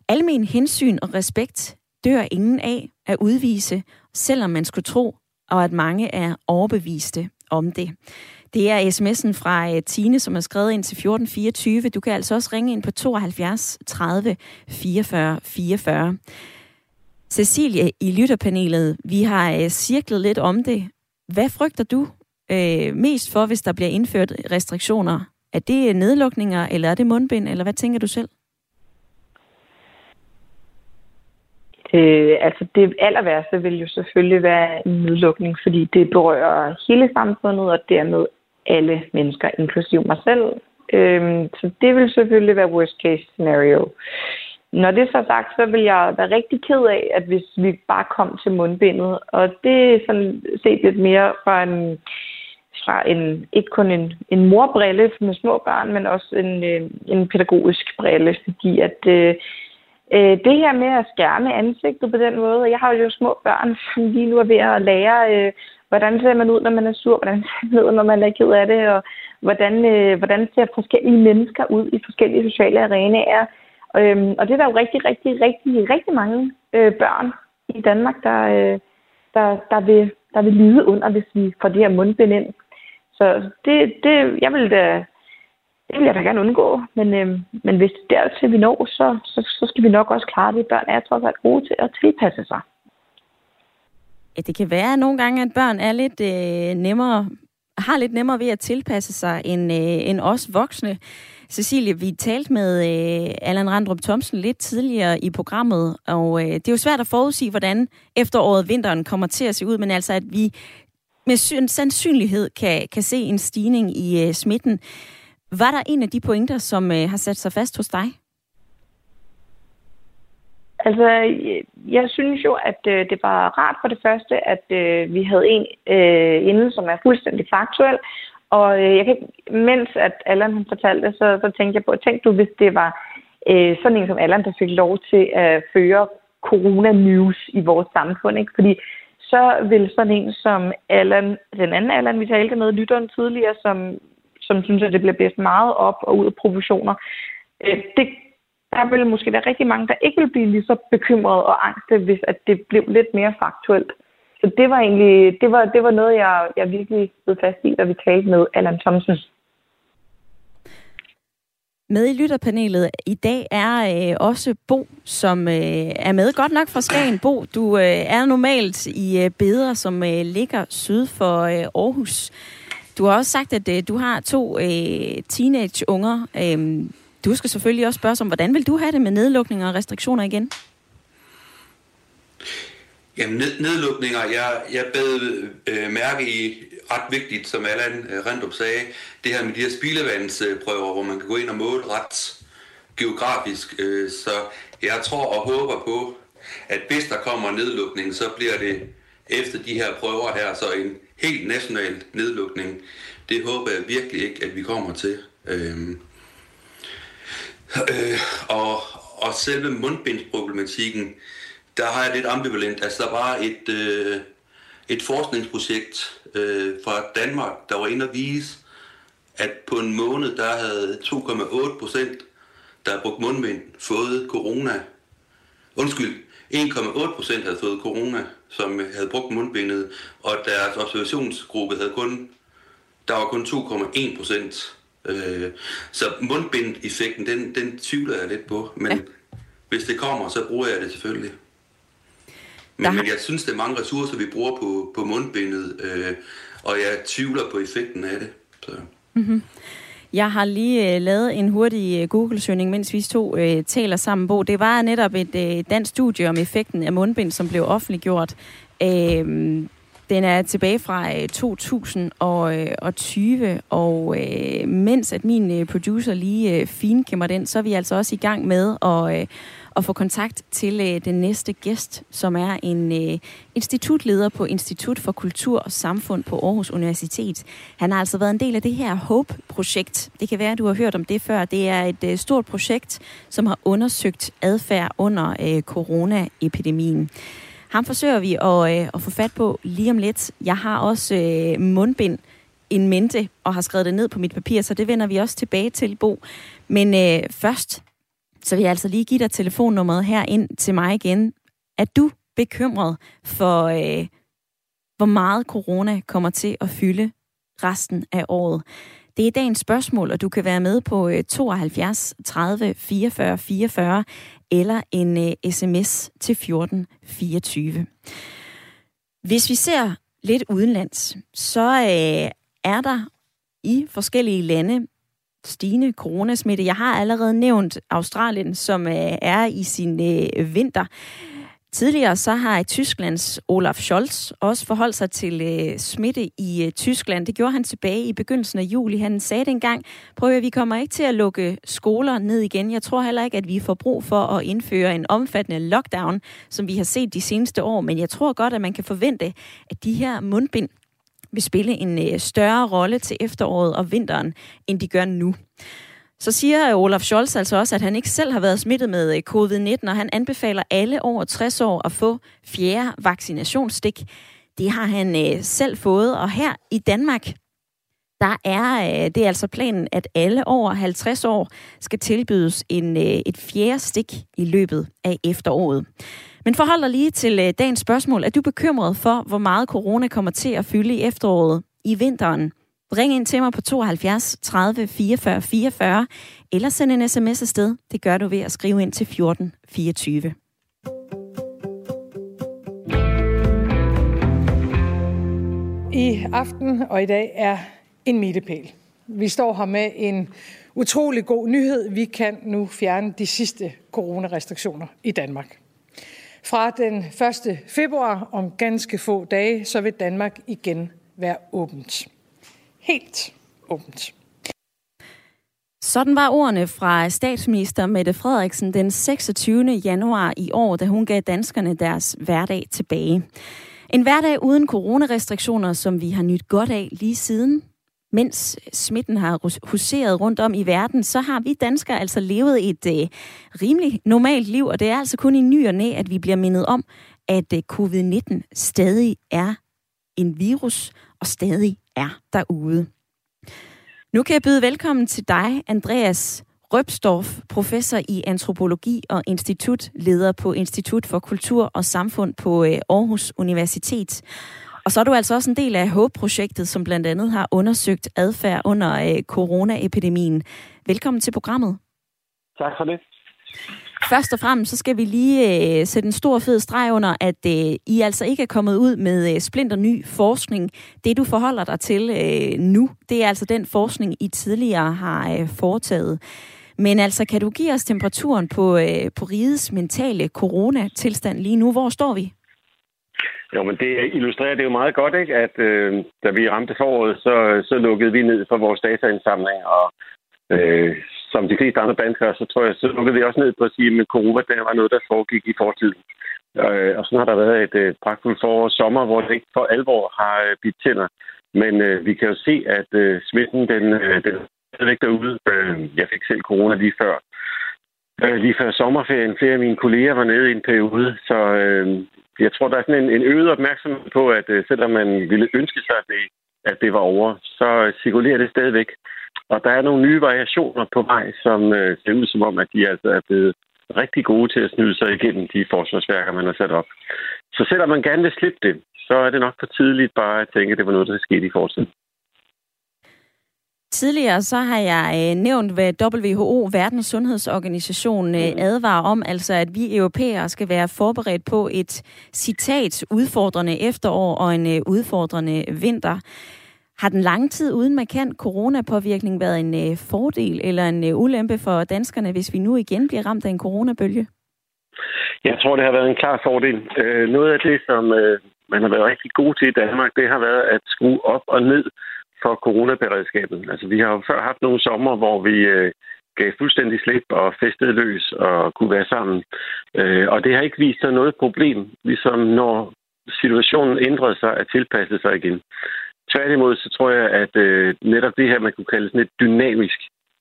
Almen hensyn og respekt dør ingen af at udvise, selvom man skulle tro, og at mange er overbeviste om det. Det er sms'en fra øh, Tine, som er skrevet ind til 1424. Du kan altså også ringe ind på 72 30 44 44. Cecilie i lytterpanelet, vi har øh, cirklet lidt om det. Hvad frygter du øh, mest for, hvis der bliver indført restriktioner? Er det nedlukninger, eller er det mundbind, eller hvad tænker du selv? Øh, altså det aller værste vil jo selvfølgelig være en nedlukning, fordi det berører hele samfundet og dermed alle mennesker, inklusive mig selv. Øh, så det vil selvfølgelig være worst case scenario. Når det er så sagt, så vil jeg være rigtig ked af, at hvis vi bare kom til mundbindet, og det er sådan set lidt mere fra en, fra en ikke kun en, en morbrille med små børn, men også en, øh, en pædagogisk brille, fordi at øh, Øh, det her med at skærme ansigtet på den måde, jeg har jo små børn, som lige nu er ved at lære, øh, hvordan ser man ud, når man er sur, hvordan ser man ud, når man er ked af det, og hvordan, øh, hvordan ser forskellige mennesker ud i forskellige sociale arenaer. Øhm, og det er der jo rigtig, rigtig, rigtig, rigtig mange øh, børn i Danmark, der, øh, der, der, vil, der vil lide under, hvis vi får det her mundbind ind. Så det, det, jeg vil da det vil jeg da gerne undgå, men, øh, men hvis det er dertil vi når, så, så, så skal vi nok også klare det. Børn er trods alt gode til at tilpasse sig. Ja, det kan være nogle gange, at børn er lidt øh, nemmere, har lidt nemmere ved at tilpasse sig end, øh, end os voksne. Cecilie, vi talte med øh, Allan Randrup Thomsen lidt tidligere i programmet, og øh, det er jo svært at forudsige, hvordan efteråret vinteren kommer til at se ud, men altså at vi med sandsynlighed kan, kan se en stigning i øh, smitten. Var der en af de pointer, som øh, har sat sig fast hos dig? Altså, jeg synes jo, at øh, det var rart for det første, at øh, vi havde en øh, inde, som er fuldstændig faktuel. Og øh, jeg kan, mens at Allan han fortalte så, så tænkte jeg på, tænk du, hvis det var øh, sådan en som Allan, der fik lov til at føre corona-news i vores samfund. Ikke? Fordi så vil sådan en som Allan, den anden Allan, vi talte med, lytteren tidligere, som som synes, at det bliver blæst meget op og ud af proportioner. Øh, det, der vil måske være rigtig mange, der ikke vil blive lige så bekymrede og angste, hvis at det blev lidt mere faktuelt. så det var egentlig det var, det var noget, jeg, jeg virkelig blev fast i, da vi talte med Allan Thomsen. Med i lytterpanelet i dag er øh, også Bo, som øh, er med. Godt nok fra Skagen. Bo, du øh, er normalt i øh, Beder, som øh, ligger syd for øh, Aarhus. Du har også sagt, at øh, du har to øh, teenage-unger. Øh, du skal selvfølgelig også spørge om, hvordan vil du have det med nedlukninger og restriktioner igen? Jamen, ned, nedlukninger, jeg, jeg bed øh, mærke i ret vigtigt, som Allan øh, Rendrup sagde, det her med de her spildevandsprøver, hvor man kan gå ind og måle ret geografisk. Øh, så jeg tror og håber på, at hvis der kommer nedlukning, så bliver det efter de her prøver her, så en helt national nedlukning. Det håber jeg virkelig ikke, at vi kommer til. Øh, øh, og, og selve mundbindsproblematikken, der har jeg lidt ambivalent. Altså, der var et, øh, et forskningsprojekt øh, fra Danmark, der var inde at vise, at på en måned, der havde 2,8 procent, der brugt mundbind, fået corona. Undskyld, 1,8 procent havde fået corona, som havde brugt mundbindet, og deres observationsgruppe havde kun, der var kun 2,1 procent. Øh, så mundbind-effekten, den, den tvivler jeg lidt på, men ja. hvis det kommer, så bruger jeg det selvfølgelig. Men, men jeg synes, det er mange ressourcer, vi bruger på, på mundbindet, øh, og jeg tvivler på effekten af det. Så. Mm-hmm. Jeg har lige øh, lavet en hurtig øh, Google-søgning, mens vi to øh, taler sammen på. Det var netop et øh, dansk studie om effekten af mundbind, som blev offentliggjort. Øh, den er tilbage fra øh, 2020, og øh, mens at min øh, producer lige øh, finkæmmer den, så er vi altså også i gang med at... Øh, at få kontakt til øh, den næste gæst, som er en øh, institutleder på Institut for Kultur og Samfund på Aarhus Universitet. Han har altså været en del af det her HOPE-projekt. Det kan være, at du har hørt om det før. Det er et øh, stort projekt, som har undersøgt adfærd under øh, coronaepidemien. Ham forsøger vi at, øh, at få fat på lige om lidt. Jeg har også øh, mundbind en mente og har skrevet det ned på mit papir, så det vender vi også tilbage til, Bo. Men øh, først, så vil jeg altså lige give dig telefonnummeret her ind til mig igen. Er du bekymret for, øh, hvor meget corona kommer til at fylde resten af året? Det er dagens spørgsmål, og du kan være med på 72 30 44 44 eller en øh, uh, sms til 14 24. Hvis vi ser lidt udenlands, så uh, er der i forskellige lande stigende coronasmitte. Jeg har allerede nævnt Australien, som øh, er i sin øh, vinter. Tidligere så har Tysklands Olaf Scholz også forholdt sig til øh, smitte i øh, Tyskland. Det gjorde han tilbage i begyndelsen af juli. Han sagde dengang, prøv at vi kommer ikke til at lukke skoler ned igen. Jeg tror heller ikke, at vi får brug for at indføre en omfattende lockdown, som vi har set de seneste år. Men jeg tror godt, at man kan forvente, at de her mundbind vil spille en øh, større rolle til efteråret og vinteren, end de gør nu. Så siger Olaf Scholz altså også, at han ikke selv har været smittet med øh, covid-19, og han anbefaler alle over 60 år at få fjerde vaccinationsstik. Det har han øh, selv fået, og her i Danmark, der er det er altså planen, at alle over 50 år skal tilbydes en, et fjerde stik i løbet af efteråret. Men forhold dig lige til øh, dagens spørgsmål. Er du bekymret for, hvor meget corona kommer til at fylde i efteråret, i vinteren? Ring ind til mig på 72 30 44 44, eller send en sms afsted. Det gør du ved at skrive ind til 14 24. I aften og i dag er en milepæl. Vi står her med en utrolig god nyhed. Vi kan nu fjerne de sidste coronarestriktioner i Danmark. Fra den 1. februar om ganske få dage, så vil Danmark igen være åbent helt åbent. Sådan var ordene fra statsminister Mette Frederiksen den 26. januar i år, da hun gav danskerne deres hverdag tilbage. En hverdag uden coronarestriktioner, som vi har nyt godt af lige siden. Mens smitten har huseret rundt om i verden, så har vi danskere altså levet et øh, rimelig normalt liv, og det er altså kun i ny og næ, at vi bliver mindet om, at øh, covid-19 stadig er en virus og stadig er derude. Nu kan jeg byde velkommen til dig, Andreas Røbstorff, professor i antropologi og institutleder på Institut for Kultur og Samfund på øh, Aarhus Universitet. Og så er du altså også en del af HOPE-projektet, som blandt andet har undersøgt adfærd under øh, coronaepidemien. Velkommen til programmet. Tak for det. Først og fremmest så skal vi lige øh, sætte en stor fed streg under, at øh, I altså ikke er kommet ud med øh, splinter ny forskning. Det du forholder dig til øh, nu, det er altså den forskning, I tidligere har øh, foretaget. Men altså, kan du give os temperaturen på, øh, på rigets mentale coronatilstand lige nu? Hvor står vi? Jo, men det illustrerer det jo meget godt, ikke? at øh, da vi ramte foråret, så, så lukkede vi ned for vores dataindsamling, og øh, som de fleste andre danskere, så tror jeg, så lukkede vi også ned på at sige, at corona, der var noget, der foregik i fortiden. Øh, og sådan har der været et øh, pragtfuldt forår og sommer, hvor det ikke for alvor har øh, bidt tænder. Men øh, vi kan jo se, at øh, smitten, den, øh, den er væk derude. Øh, jeg fik selv corona lige før. Øh, lige før sommerferien. Flere af mine kolleger var nede i en periode, så øh, jeg tror, der er sådan en, en øget opmærksomhed på, at øh, selvom man ville ønske sig, at det, at det var over, så øh, cirkulerer det stadigvæk. Og der er nogle nye variationer på vej, som øh, ser ud som om, at de altså er blevet rigtig gode til at snyde sig igennem de forsvarsværker, man har sat op. Så selvom man gerne vil slippe det, så er det nok for tidligt bare at tænke, at det var noget, der skete i fortiden. Tidligere så har jeg øh, nævnt, hvad WHO, Verdens Sundhedsorganisation, øh, mm. advarer om, altså at vi europæere skal være forberedt på et citat udfordrende efterår og en øh, udfordrende vinter. Har den lange tid uden markant coronapåvirkning været en øh, fordel eller en øh, ulempe for danskerne, hvis vi nu igen bliver ramt af en coronabølge? Jeg tror, det har været en klar fordel. Øh, noget af det, som øh, man har været rigtig god til i Danmark, det har været at skrue op og ned for coronaberedskabet. Altså, vi har jo før haft nogle sommer, hvor vi øh, gav fuldstændig slip og festede løs og kunne være sammen. Øh, og det har ikke vist sig noget problem, ligesom når situationen ændrede sig at tilpasse sig igen. Tværtimod så tror jeg, at øh, netop det her, man kunne kalde sådan et dynamisk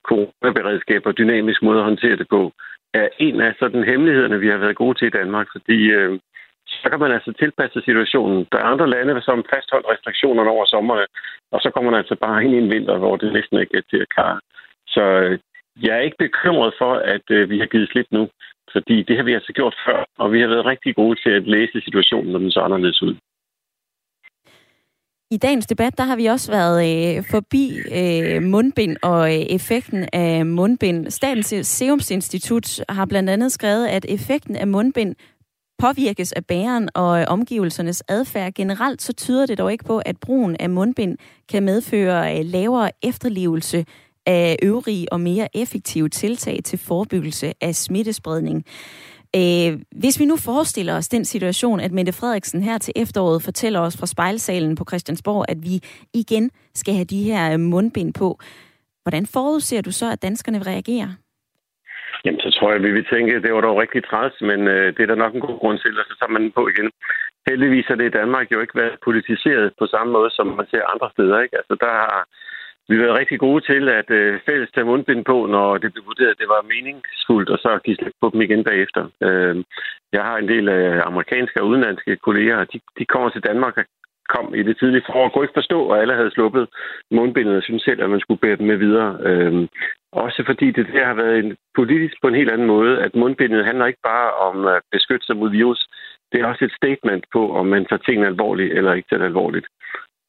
coronaberedskab og dynamisk måde at håndtere det på, er en af sådan hemmelighederne, vi har været gode til i Danmark, fordi øh, så kan man altså tilpasse situationen. Der er andre lande, som fastholdt restriktionerne over sommeren, og så kommer man altså bare ind i en vinter, hvor det næsten ikke er til at klare. Så øh, jeg er ikke bekymret for, at øh, vi har givet slip nu, fordi det har vi altså gjort før, og vi har været rigtig gode til at læse situationen, når den så anderledes ud. I dagens debat, der har vi også været øh, forbi øh, mundbind og øh, effekten af mundbind. Statens Serum Institut har blandt andet skrevet, at effekten af mundbind påvirkes af bæren og omgivelsernes adfærd. Generelt så tyder det dog ikke på, at brugen af mundbind kan medføre øh, lavere efterlevelse af øvrige og mere effektive tiltag til forebyggelse af smittespredning. Øh, hvis vi nu forestiller os den situation, at Mette Frederiksen her til efteråret fortæller os fra spejlsalen på Christiansborg, at vi igen skal have de her øh, mundbind på, hvordan forudser du så, at danskerne vil reagere? Jamen, så tror jeg, vi vil tænke, at det var dog rigtig træls, men øh, det er der nok en god grund til, og så tager man den på igen. Heldigvis har det i Danmark jo ikke været politiseret på samme måde, som man ser andre steder. Ikke? Altså, der har vi været rigtig gode til at øh, fælles tage mundbind på, når det blev vurderet, at det var meningsfuldt, og så give slip på dem igen bagefter. Øh, jeg har en del af amerikanske og udenlandske kolleger, de, de kommer til Danmark og kom i det tidlige forår, kunne ikke forstå, at alle havde sluppet mundbindet og synes selv, at man skulle bære dem med videre. Øh, også fordi det der har været en politisk på en helt anden måde, at mundbindet handler ikke bare om at beskytte sig mod virus, det er også et statement på, om man tager tingene alvorligt eller ikke tager det alvorligt.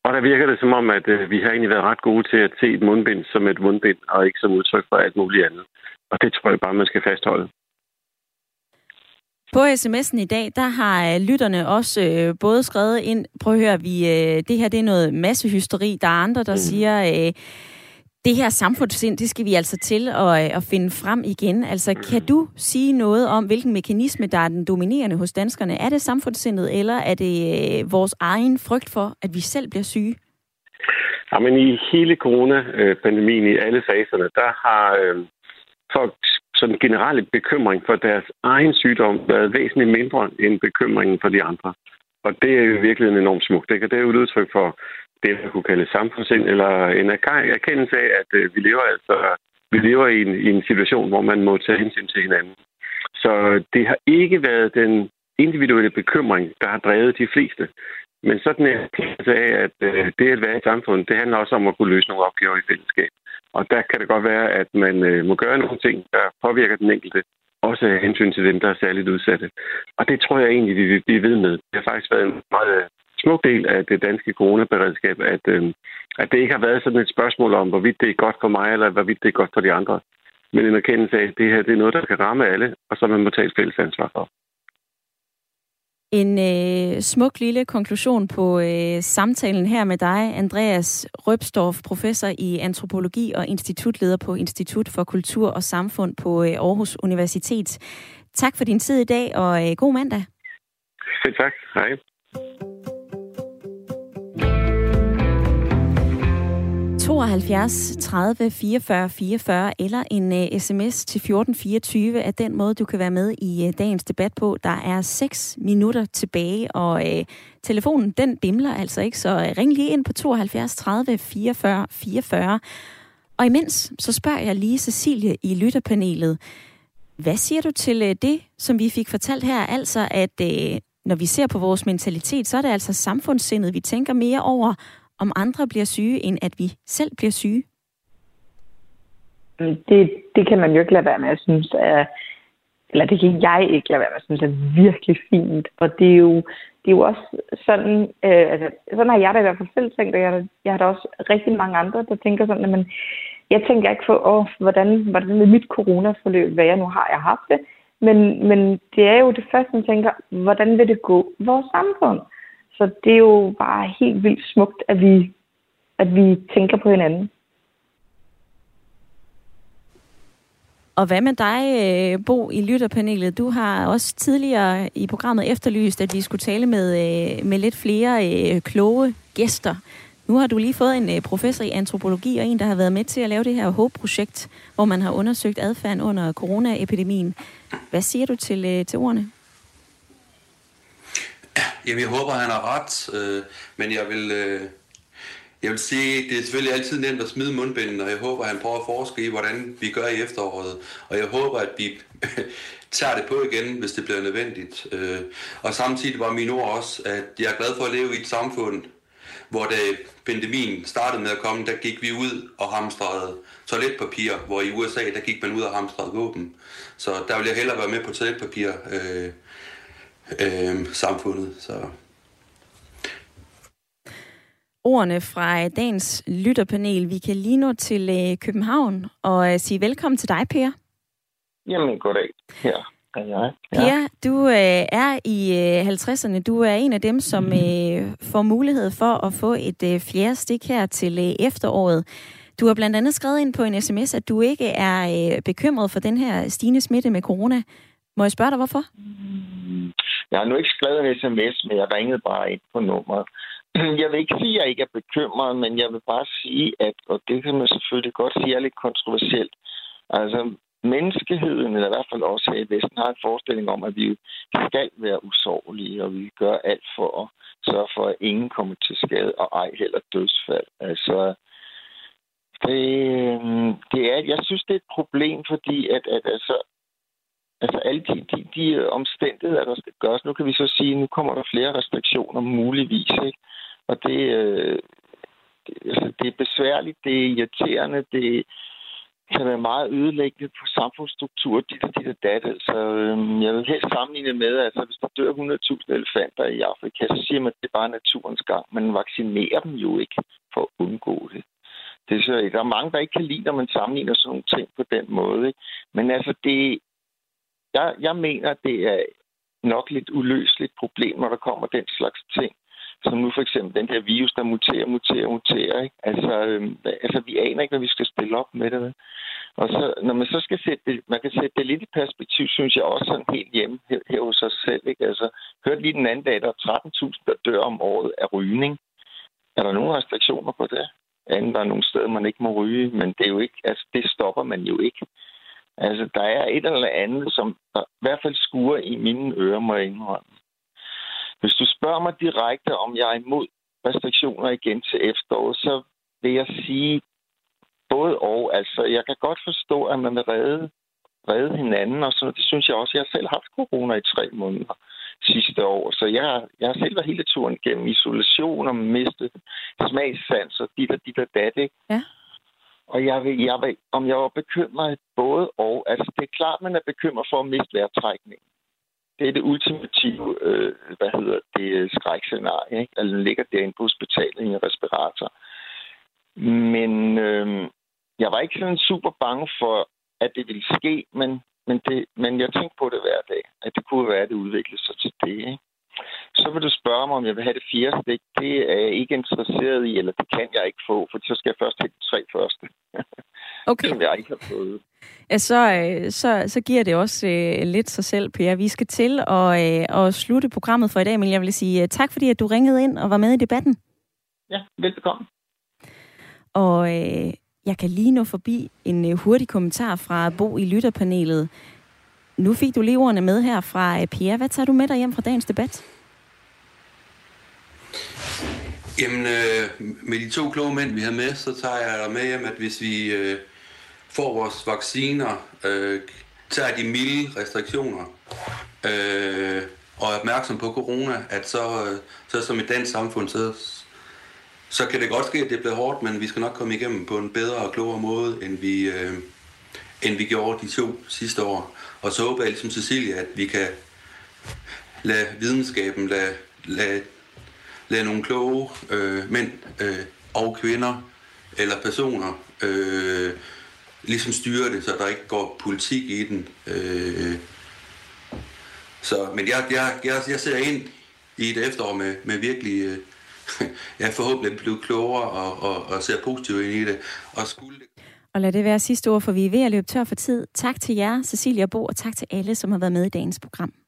Og der virker det som om, at øh, vi har egentlig været ret gode til at se et mundbind som et mundbind, og ikke som udtryk for alt muligt andet. Og det tror jeg bare, man skal fastholde. På sms'en i dag, der har øh, lytterne også øh, både skrevet ind, prøv at høre, vi, øh, det her det er noget massehysteri. Der er andre, der mm. siger, øh, det her samfundssind, det skal vi altså til at, øh, at finde frem igen. Altså, kan du sige noget om, hvilken mekanisme, der er den dominerende hos danskerne? Er det samfundssindet, eller er det øh, vores egen frygt for, at vi selv bliver syge? Ja, men i hele coronapandemien, i alle faserne, der har øh, folk sådan generelle bekymring for deres egen sygdom været væsentligt mindre end bekymringen for de andre. Og det er jo virkelig enormt smukt. Det er jo et udtryk for det, man kunne kalde samfundssind, eller en erkendelse af, at øh, vi lever altså vi lever i en, i en situation, hvor man må tage hensyn til hinanden. Så det har ikke været den individuelle bekymring, der har drevet de fleste. Men sådan en erkendelse af, at øh, det at være i samfundet, det handler også om at kunne løse nogle opgaver i fællesskab. Og der kan det godt være, at man øh, må gøre nogle ting, der påvirker den enkelte. Også af hensyn til dem, der er særligt udsatte. Og det tror jeg egentlig, vi vil blive ved med. Det har faktisk været en meget smuk del af det danske coronaberedskab, at, øh, at det ikke har været sådan et spørgsmål om, hvorvidt det er godt for mig, eller hvorvidt det er godt for de andre. Men en erkendelse af, at det her det er noget, der kan ramme alle, og som man må tage et fælles ansvar for. En øh, smuk lille konklusion på øh, samtalen her med dig, Andreas Røbstorff, professor i antropologi og institutleder på Institut for Kultur og Samfund på øh, Aarhus Universitet. Tak for din tid i dag, og øh, god mandag. Selv tak. Hej. 72 30 44 44 eller en uh, sms til 1424 er den måde, du kan være med i uh, dagens debat på. Der er 6 minutter tilbage, og uh, telefonen den bimler altså ikke, så uh, ring lige ind på 72 30 44 44. Og imens, så spørger jeg lige Cecilie i lytterpanelet, hvad siger du til uh, det, som vi fik fortalt her, altså at uh, når vi ser på vores mentalitet, så er det altså samfundssindet, vi tænker mere over, om andre bliver syge, end at vi selv bliver syge? Mm, det, det kan man jo ikke lade være med Jeg synes at, eller det kan jeg ikke lade være med Jeg synes er virkelig fint. Og det er jo, det er jo også sådan, øh, altså, sådan har jeg da i hvert fald selv tænkt, og jeg, jeg har da også rigtig mange andre, der tænker sådan, at man, jeg tænker ikke på, åh, hvordan, hvordan vil mit coronaforløb hvad jeg nu har jeg haft det, men, men det er jo det første, man tænker, hvordan vil det gå vores samfund? Så det er jo bare helt vildt smukt, at vi, at vi tænker på hinanden. Og hvad med dig, øh, Bo, i lytterpanelet? Du har også tidligere i programmet efterlyst, at vi skulle tale med, øh, med lidt flere øh, kloge gæster. Nu har du lige fået en professor i antropologi og en, der har været med til at lave det her HOPE-projekt, hvor man har undersøgt adfærden under coronaepidemien. Hvad siger du til, til ordene? Jamen, jeg håber, han har ret, øh, men jeg vil, øh, jeg vil sige, det er selvfølgelig altid nemt at smide mundbinden, og jeg håber, han prøver at forske i, hvordan vi gør i efteråret. Og jeg håber, at vi tager det på igen, hvis det bliver nødvendigt. Øh, og samtidig var min ord også, at jeg er glad for at leve i et samfund, hvor da pandemien startede med at komme, der gik vi ud og hamstrede toiletpapir, hvor i USA, der gik man ud og hamstrede våben. Så der vil jeg hellere være med på toiletpapir, øh, øh, samfundet. Så. Ordene fra dagens lytterpanel. Vi kan lige nå til øh, København og øh, sige velkommen til dig, Per. Jamen, goddag. Ja. Ja, ja. Per, du øh, er i øh, 50'erne. Du er en af dem, som øh, får mulighed for at få et øh, fjerde stik her til øh, efteråret. Du har blandt andet skrevet ind på en sms, at du ikke er øh, bekymret for den her stigende smitte med corona. Må jeg spørge dig, hvorfor? Jeg har nu ikke skrevet en sms, men jeg ringede bare ind på nummeret. Jeg vil ikke sige, at jeg ikke er bekymret, men jeg vil bare sige, at, og det kan man selvfølgelig godt sige er lidt kontroversielt, altså menneskeheden, eller i hvert fald også her i Vesten, har en forestilling om, at vi skal være usårlige, og vi gør alt for at sørge for, at ingen kommer til skade, og ej heller dødsfald. Altså, det, øhm, det er, jeg synes, det er et problem, fordi at, at altså, Altså alle de, de, de omstændigheder, der skal gøres. Nu kan vi så sige, at nu kommer der flere restriktioner muligvis. Ikke? Og det, øh, det, altså, det er besværligt, det er irriterende, det kan være meget ødelæggende på samfundsstruktur, dit og dit og dat. Altså, øh, jeg vil helst sammenligne med, at altså, hvis der dør 100.000 elefanter i Afrika, så siger man, at det er bare naturens gang. Man vaccinerer dem jo ikke for at undgå det. Det er så, der er mange, der ikke kan lide, når man sammenligner sådan nogle ting på den måde. Ikke? Men altså, det, jeg, jeg mener, det er nok lidt uløseligt problem, når der kommer den slags ting. Som nu for eksempel den der virus, der muterer, muterer, muterer. Ikke? Altså, øhm, altså, vi aner ikke, hvad vi skal stille op med det. Og så, når man så skal sætte det, man kan sætte det lidt i perspektiv, synes jeg også sådan helt hjemme her, her hos os selv. Ikke? Altså, hørte lige den anden dag, der er 13.000, der dør om året af rygning. Er der nogen restriktioner på det? Anden der er nogle steder, man ikke må ryge, men det er jo ikke, altså, det stopper man jo ikke. Altså, der er et eller andet, som der i hvert fald skuer i mine ører, må jeg indrømme. Hvis du spørger mig direkte, om jeg er imod restriktioner igen til efteråret, så vil jeg sige både og. Altså, jeg kan godt forstå, at man vil redde, redde hinanden, og så det synes jeg også. Jeg har selv haft corona i tre måneder sidste år, så jeg, jeg har selv været hele turen gennem isolation og mistet smagssans og dit og dit og dat, ikke? Ja. Og jeg vil, jeg vil, om jeg var bekymret både og. Altså, det er klart, man er bekymret for at miste vejrtrækningen. Det er det ultimative, øh, hvad hedder det, øh, skrækscenarie. Ikke? Altså, den ligger derinde på hospitalet i en respirator. Men øh, jeg var ikke sådan super bange for, at det ville ske, men, men, det, men jeg tænkte på det hver dag, at det kunne være, at det udviklede sig til det. Ikke? Så vil du spørge mig, om jeg vil have det fjerde stik. Det er jeg ikke interesseret i, eller det kan jeg ikke få, for så skal jeg først have de tre første. Okay. Som jeg ikke har fået. Ja, så, øh, så, så giver det også øh, lidt sig selv, Per. Vi skal til at, øh, at slutte programmet for i dag, men jeg vil sige uh, tak, fordi at du ringede ind og var med i debatten. Ja, velbekomme. Og øh, jeg kan lige nå forbi en øh, hurtig kommentar fra Bo i lytterpanelet. Nu fik du leverne med her fra øh, Pia. Hvad tager du med dig hjem fra dagens debat? Jamen, øh, med de to kloge mænd, vi har med, så tager jeg med hjem, at hvis vi øh, får vores vacciner, øh, tager de milde restriktioner, øh, og er opmærksom på corona, at så, øh, så som i dansk samfund, så, så kan det godt ske, at det bliver hårdt, men vi skal nok komme igennem på en bedre og klogere måde, end vi, øh, end vi gjorde de to sidste år. Og så håber jeg ligesom Cecilia, at vi kan lade videnskaben, lade, lade, lade nogle kloge øh, mænd øh, og kvinder eller personer øh, ligesom styre det, så der ikke går politik i den. Øh, så, men jeg, jeg, jeg, jeg ser ind i et efterår med, med virkelig, øh, jeg forhåbentlig blive klogere og, og, og ser positivt ind i det. Og skulle det og lad det være sidste ord, for vi er ved at løbe tør for tid. Tak til jer, Cecilia Bo, og tak til alle, som har været med i dagens program.